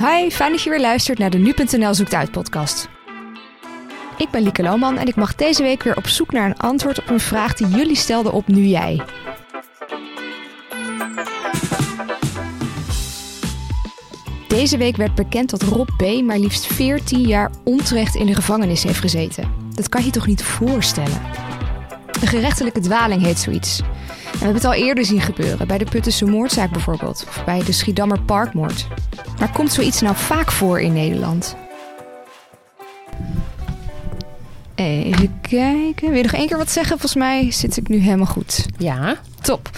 Hi, fijn dat je weer luistert naar de Nu.nl Zoekt Uit podcast. Ik ben Lieke Lohman en ik mag deze week weer op zoek naar een antwoord op een vraag die jullie stelden op Nu Jij. Deze week werd bekend dat Rob B. maar liefst 14 jaar onterecht in de gevangenis heeft gezeten. Dat kan je toch niet voorstellen? Een gerechtelijke dwaling heet zoiets. We hebben het al eerder zien gebeuren, bij de Puttense moordzaak bijvoorbeeld, of bij de Schiedammer Parkmoord. Maar komt zoiets nou vaak voor in Nederland? Even kijken. Wil je nog één keer wat zeggen? Volgens mij zit ik nu helemaal goed. Ja. Top.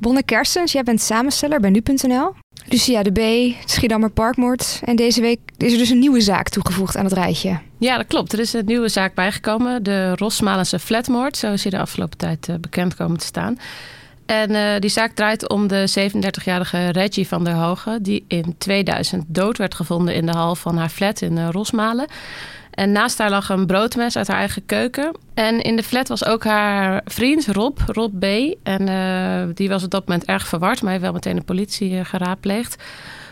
Bonne Kerstens, jij bent samensteller bij nu.nl. Lucia de B, Schiedammer Parkmoord. En deze week is er dus een nieuwe zaak toegevoegd aan het rijtje. Ja, dat klopt. Er is een nieuwe zaak bijgekomen. De Rosmalense flatmoord, zo is hij de afgelopen tijd uh, bekend komen te staan. En uh, die zaak draait om de 37-jarige Reggie van der Hogen... die in 2000 dood werd gevonden in de hal van haar flat in uh, Rosmalen. En naast haar lag een broodmes uit haar eigen keuken. En in de flat was ook haar vriend Rob, Rob B. En uh, die was op dat moment erg verward, maar heeft wel meteen de politie uh, geraadpleegd.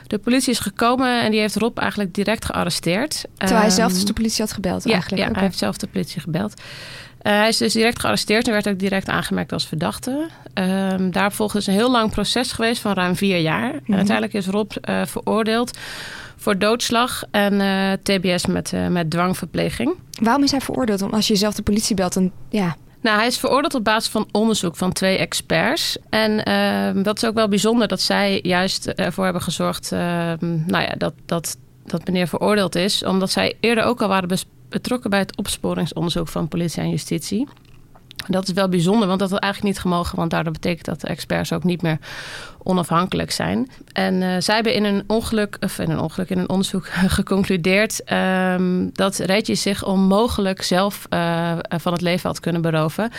De politie is gekomen en die heeft Rob eigenlijk direct gearresteerd. Terwijl hij zelf dus de politie had gebeld ja, eigenlijk? Ja, okay. hij heeft zelf de politie gebeld. Uh, hij is dus direct gearresteerd en werd ook direct aangemerkt als verdachte. Um, daar volgde dus een heel lang proces geweest van ruim vier jaar. Mm -hmm. En uiteindelijk is Rob uh, veroordeeld voor doodslag en uh, TBS met, uh, met dwangverpleging. Waarom is hij veroordeeld? Want als je zelf de politie belt, dan ja. Nou, hij is veroordeeld op basis van onderzoek van twee experts. En uh, dat is ook wel bijzonder dat zij juist ervoor hebben gezorgd nou ja, dat, dat, dat meneer veroordeeld is. Omdat zij eerder ook al waren betrokken bij het opsporingsonderzoek van politie en justitie. Dat is wel bijzonder, want dat had eigenlijk niet gemogen. Want daardoor betekent dat de experts ook niet meer onafhankelijk zijn. En uh, zij hebben in een ongeluk, of in een ongeluk, in een onderzoek geconcludeerd um, dat Reggie zich onmogelijk zelf uh, van het leven had kunnen beroven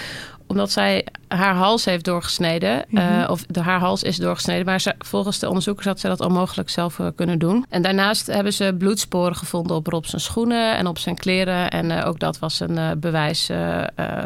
omdat zij haar hals heeft doorgesneden. Mm -hmm. uh, of de, haar hals is doorgesneden. Maar ze, volgens de onderzoekers had ze dat onmogelijk zelf uh, kunnen doen. En daarnaast hebben ze bloedsporen gevonden op Rob zijn schoenen en op zijn kleren. En uh, ook dat was een bewijs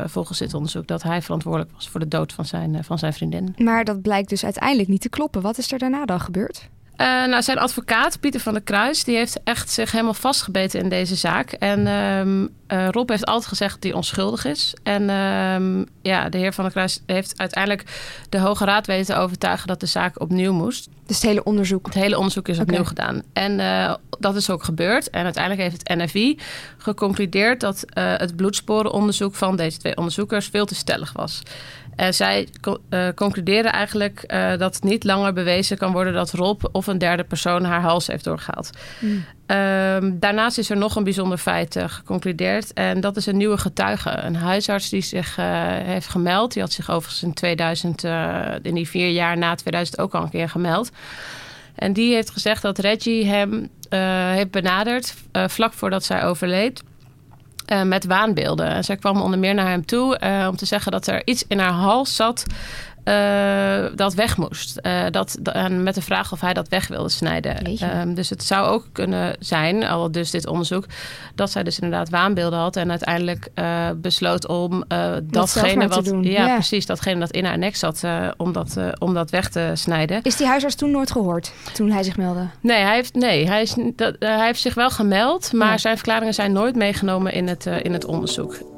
volgens dit onderzoek dat hij verantwoordelijk was voor de dood van zijn, van zijn vriendin. Maar dat blijkt dus uiteindelijk niet te kloppen. Wat is er daarna dan gebeurd? Uh, nou, zijn advocaat, Pieter van der Kruis, die heeft echt zich helemaal vastgebeten in deze zaak. En um, uh, Rob heeft altijd gezegd dat hij onschuldig is. En um, ja, de heer van der Kruis heeft uiteindelijk de Hoge Raad weten te overtuigen dat de zaak opnieuw moest. Dus het hele onderzoek? Het hele onderzoek is opnieuw okay. gedaan. En uh, dat is ook gebeurd. En uiteindelijk heeft het NFI geconcludeerd dat het bloedsporenonderzoek van deze twee onderzoekers veel te stellig was. En zij concluderen eigenlijk dat het niet langer bewezen kan worden dat Rob of een derde persoon haar hals heeft doorgehaald. Mm. Um, daarnaast is er nog een bijzonder feit uh, geconcludeerd. En dat is een nieuwe getuige. Een huisarts die zich heeft gemeld. Die had zich overigens in 2000, in die vier jaar na 2000 ook al een keer gemeld. En die heeft gezegd dat Reggie hem heeft benaderd vlak voordat zij overleed. Uh, met waanbeelden. En zij kwam onder meer naar hem toe uh, om te zeggen dat er iets in haar hals zat uh, dat weg moest. dat, en met de vraag of hij dat weg wilde snijden. Um, dus het zou ook kunnen zijn, al dus dit onderzoek, dat zij dus inderdaad waanbeelden had en uiteindelijk besloot om datgene wat. Ja, ja, precies, datgene dat in haar nek zat, om, dat, om dat weg te snijden. Is die huisarts toen nooit gehoord toen hij zich meldde? Nee, hij heeft, nee, hij, is, dat, hij heeft zich wel gemeld, maar ja. zijn verklaringen zijn nooit meegenomen in het, in het onderzoek.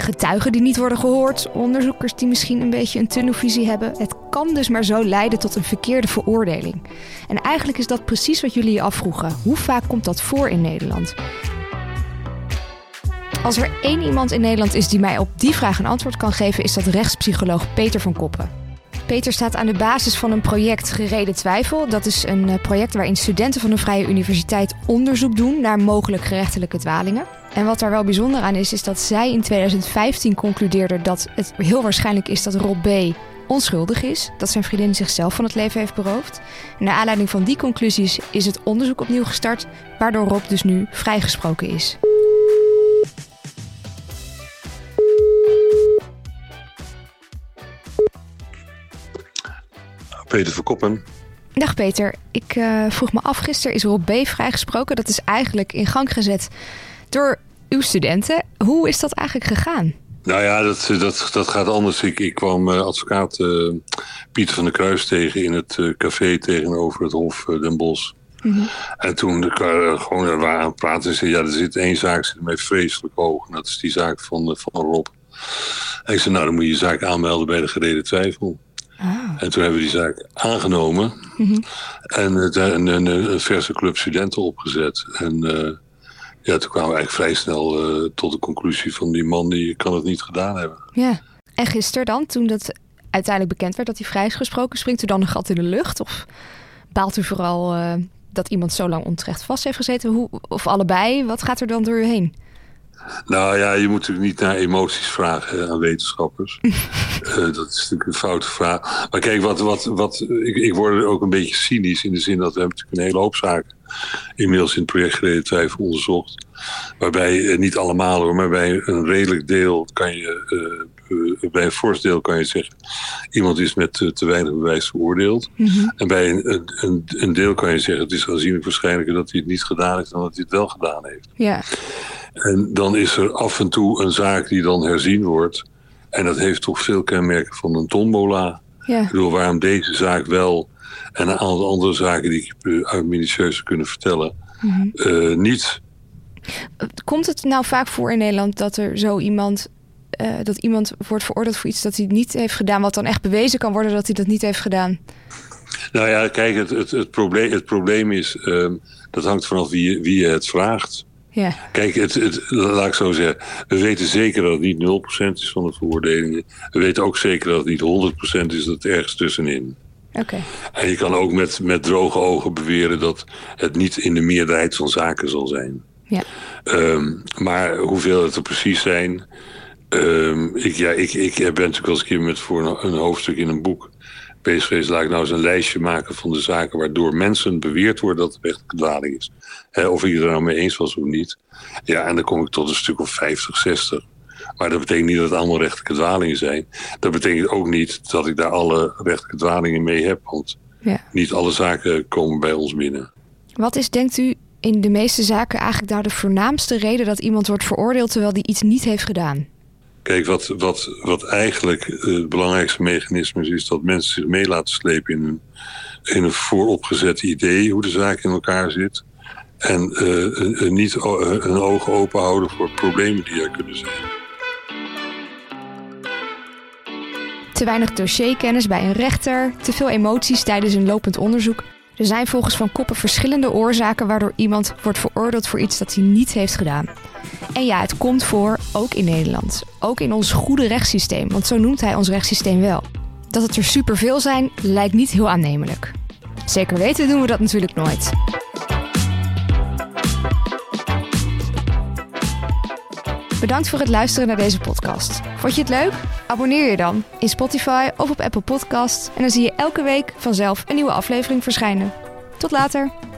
Getuigen die niet worden gehoord, onderzoekers die misschien een beetje een tunnelvisie hebben. Het kan dus maar zo leiden tot een verkeerde veroordeling. En eigenlijk is dat precies wat jullie je afvroegen. Hoe vaak komt dat voor in Nederland? Als er één iemand in Nederland is die mij op die vraag een antwoord kan geven, is dat rechtspsycholoog Peter van Koppen. Peter staat aan de basis van een project Gereden Twijfel. Dat is een project waarin studenten van de Vrije Universiteit onderzoek doen naar mogelijk gerechtelijke dwalingen. En wat daar wel bijzonder aan is, is dat zij in 2015 concludeerde dat het heel waarschijnlijk is dat Rob B. onschuldig is. Dat zijn vriendin zichzelf van het leven heeft beroofd. En naar aanleiding van die conclusies is het onderzoek opnieuw gestart, waardoor Rob dus nu vrijgesproken is. Peter Verkoppen. Dag Peter, ik uh, vroeg me af, gisteren is Rob B. vrijgesproken. Dat is eigenlijk in gang gezet door uw studenten. Hoe is dat eigenlijk gegaan? Nou ja, dat, dat, dat gaat anders. Ik, ik kwam advocaat Pieter van der Kruis tegen in het café tegenover het Hof Den Bosch. Mhm. En toen de, gewoon er waren aan het praten, zei ja, er zit één zaak zit mij vreselijk hoog. En dat is die zaak van, van Rob. En ik zei, nou, dan moet je je zaak aanmelden bij de gereden twijfel. En toen hebben we die zaak aangenomen. Mhm. En een, een, een, verse club studenten opgezet. En uh, ja, toen kwamen we eigenlijk vrij snel tot de conclusie van die man die kan het niet gedaan hebben. Ja, en gisteren dan, toen dat uiteindelijk bekend werd dat hij vrij is gesproken, springt u dan een gat in de lucht? Of baalt u vooral dat iemand zo lang onterecht vast heeft gezeten? Hoe, of allebei? Wat gaat er dan door u heen? Nou ja, je moet natuurlijk niet naar emoties vragen aan wetenschappers. uh, dat is natuurlijk een foute vraag. Maar kijk, wat, wat, wat, ik, ik word ook een beetje cynisch in de zin dat we hebben natuurlijk een hele hoop zaken inmiddels in het project gereden twijfel onderzocht. Waarbij, uh, niet allemaal hoor, maar bij een redelijk deel kan je, uh, bij een fors deel kan je zeggen, iemand is met te weinig bewijs veroordeeld. Mhm. En bij een, een, een, deel kan je zeggen, het is aanzienlijk waarschijnlijker dat hij het niet gedaan heeft dan dat hij het wel gedaan heeft. Ja. En dan is er af en toe een zaak die dan herzien wordt. En dat heeft toch veel kenmerken van een tombola. Ja. Ik bedoel, waarom deze zaak wel en een aantal andere zaken die ik uit minutieus kunnen vertellen, mm niet. Komt het nou vaak voor in Nederland dat er zo iemand, uh, dat iemand wordt veroordeeld voor iets dat hij niet heeft gedaan, wat dan echt bewezen kan worden dat hij dat niet heeft gedaan? Nou ja, kijk, het, het, het, probleem, het probleem is, uh, dat hangt vanaf wie, wie je het vraagt. Ja. Kijk, het, het, laat ik zo zeggen. We weten zeker dat het niet 0% is van de veroordelingen. We weten ook zeker dat het niet 100% is, dat het ergens tussenin. Oké. En je kan ook met, met droge ogen beweren dat het niet in de meerderheid van zaken zal zijn. Ja. Um, maar hoeveel het er precies zijn. Um, ik, ja, ik, ik ben natuurlijk als een keer met voor een hoofdstuk in een boek geweest. Laat ik nou eens een lijstje maken van de zaken waardoor mensen beweerd worden dat het echt dwaling is of ik er nou mee eens was of niet. Ja, en dan kom ik tot een stuk of 50, 60. Maar dat betekent niet dat het allemaal rechtelijke dwalingen zijn. Dat betekent ook niet dat ik daar alle rechtelijke dwalingen mee heb. Want ja. niet alle zaken komen bij ons binnen. Wat is, denkt u, in de meeste zaken eigenlijk daar de voornaamste reden dat iemand wordt veroordeeld terwijl die iets niet heeft gedaan? Kijk, wat, wat, wat eigenlijk het belangrijkste mechanisme is, is dat mensen zich mee laten slepen in een, in een vooropgezet idee hoe de zaak in elkaar zit. En uh, niet een oog open houden voor problemen die er kunnen zijn. Te weinig dossierkennis bij een rechter, te veel emoties tijdens een lopend onderzoek. Er zijn volgens Van Koppen verschillende oorzaken waardoor iemand wordt veroordeeld voor iets dat hij niet heeft gedaan. En ja, het komt voor, ook in Nederland. Ook in ons goede rechtssysteem, want zo noemt hij ons rechtssysteem wel. Dat het er superveel zijn, lijkt niet heel aannemelijk. Zeker weten doen we dat natuurlijk nooit. Bedankt voor het luisteren naar deze podcast. Vond je het leuk? Abonneer je dan in Spotify of op Apple Podcasts en dan zie je elke week vanzelf een nieuwe aflevering verschijnen. Tot later.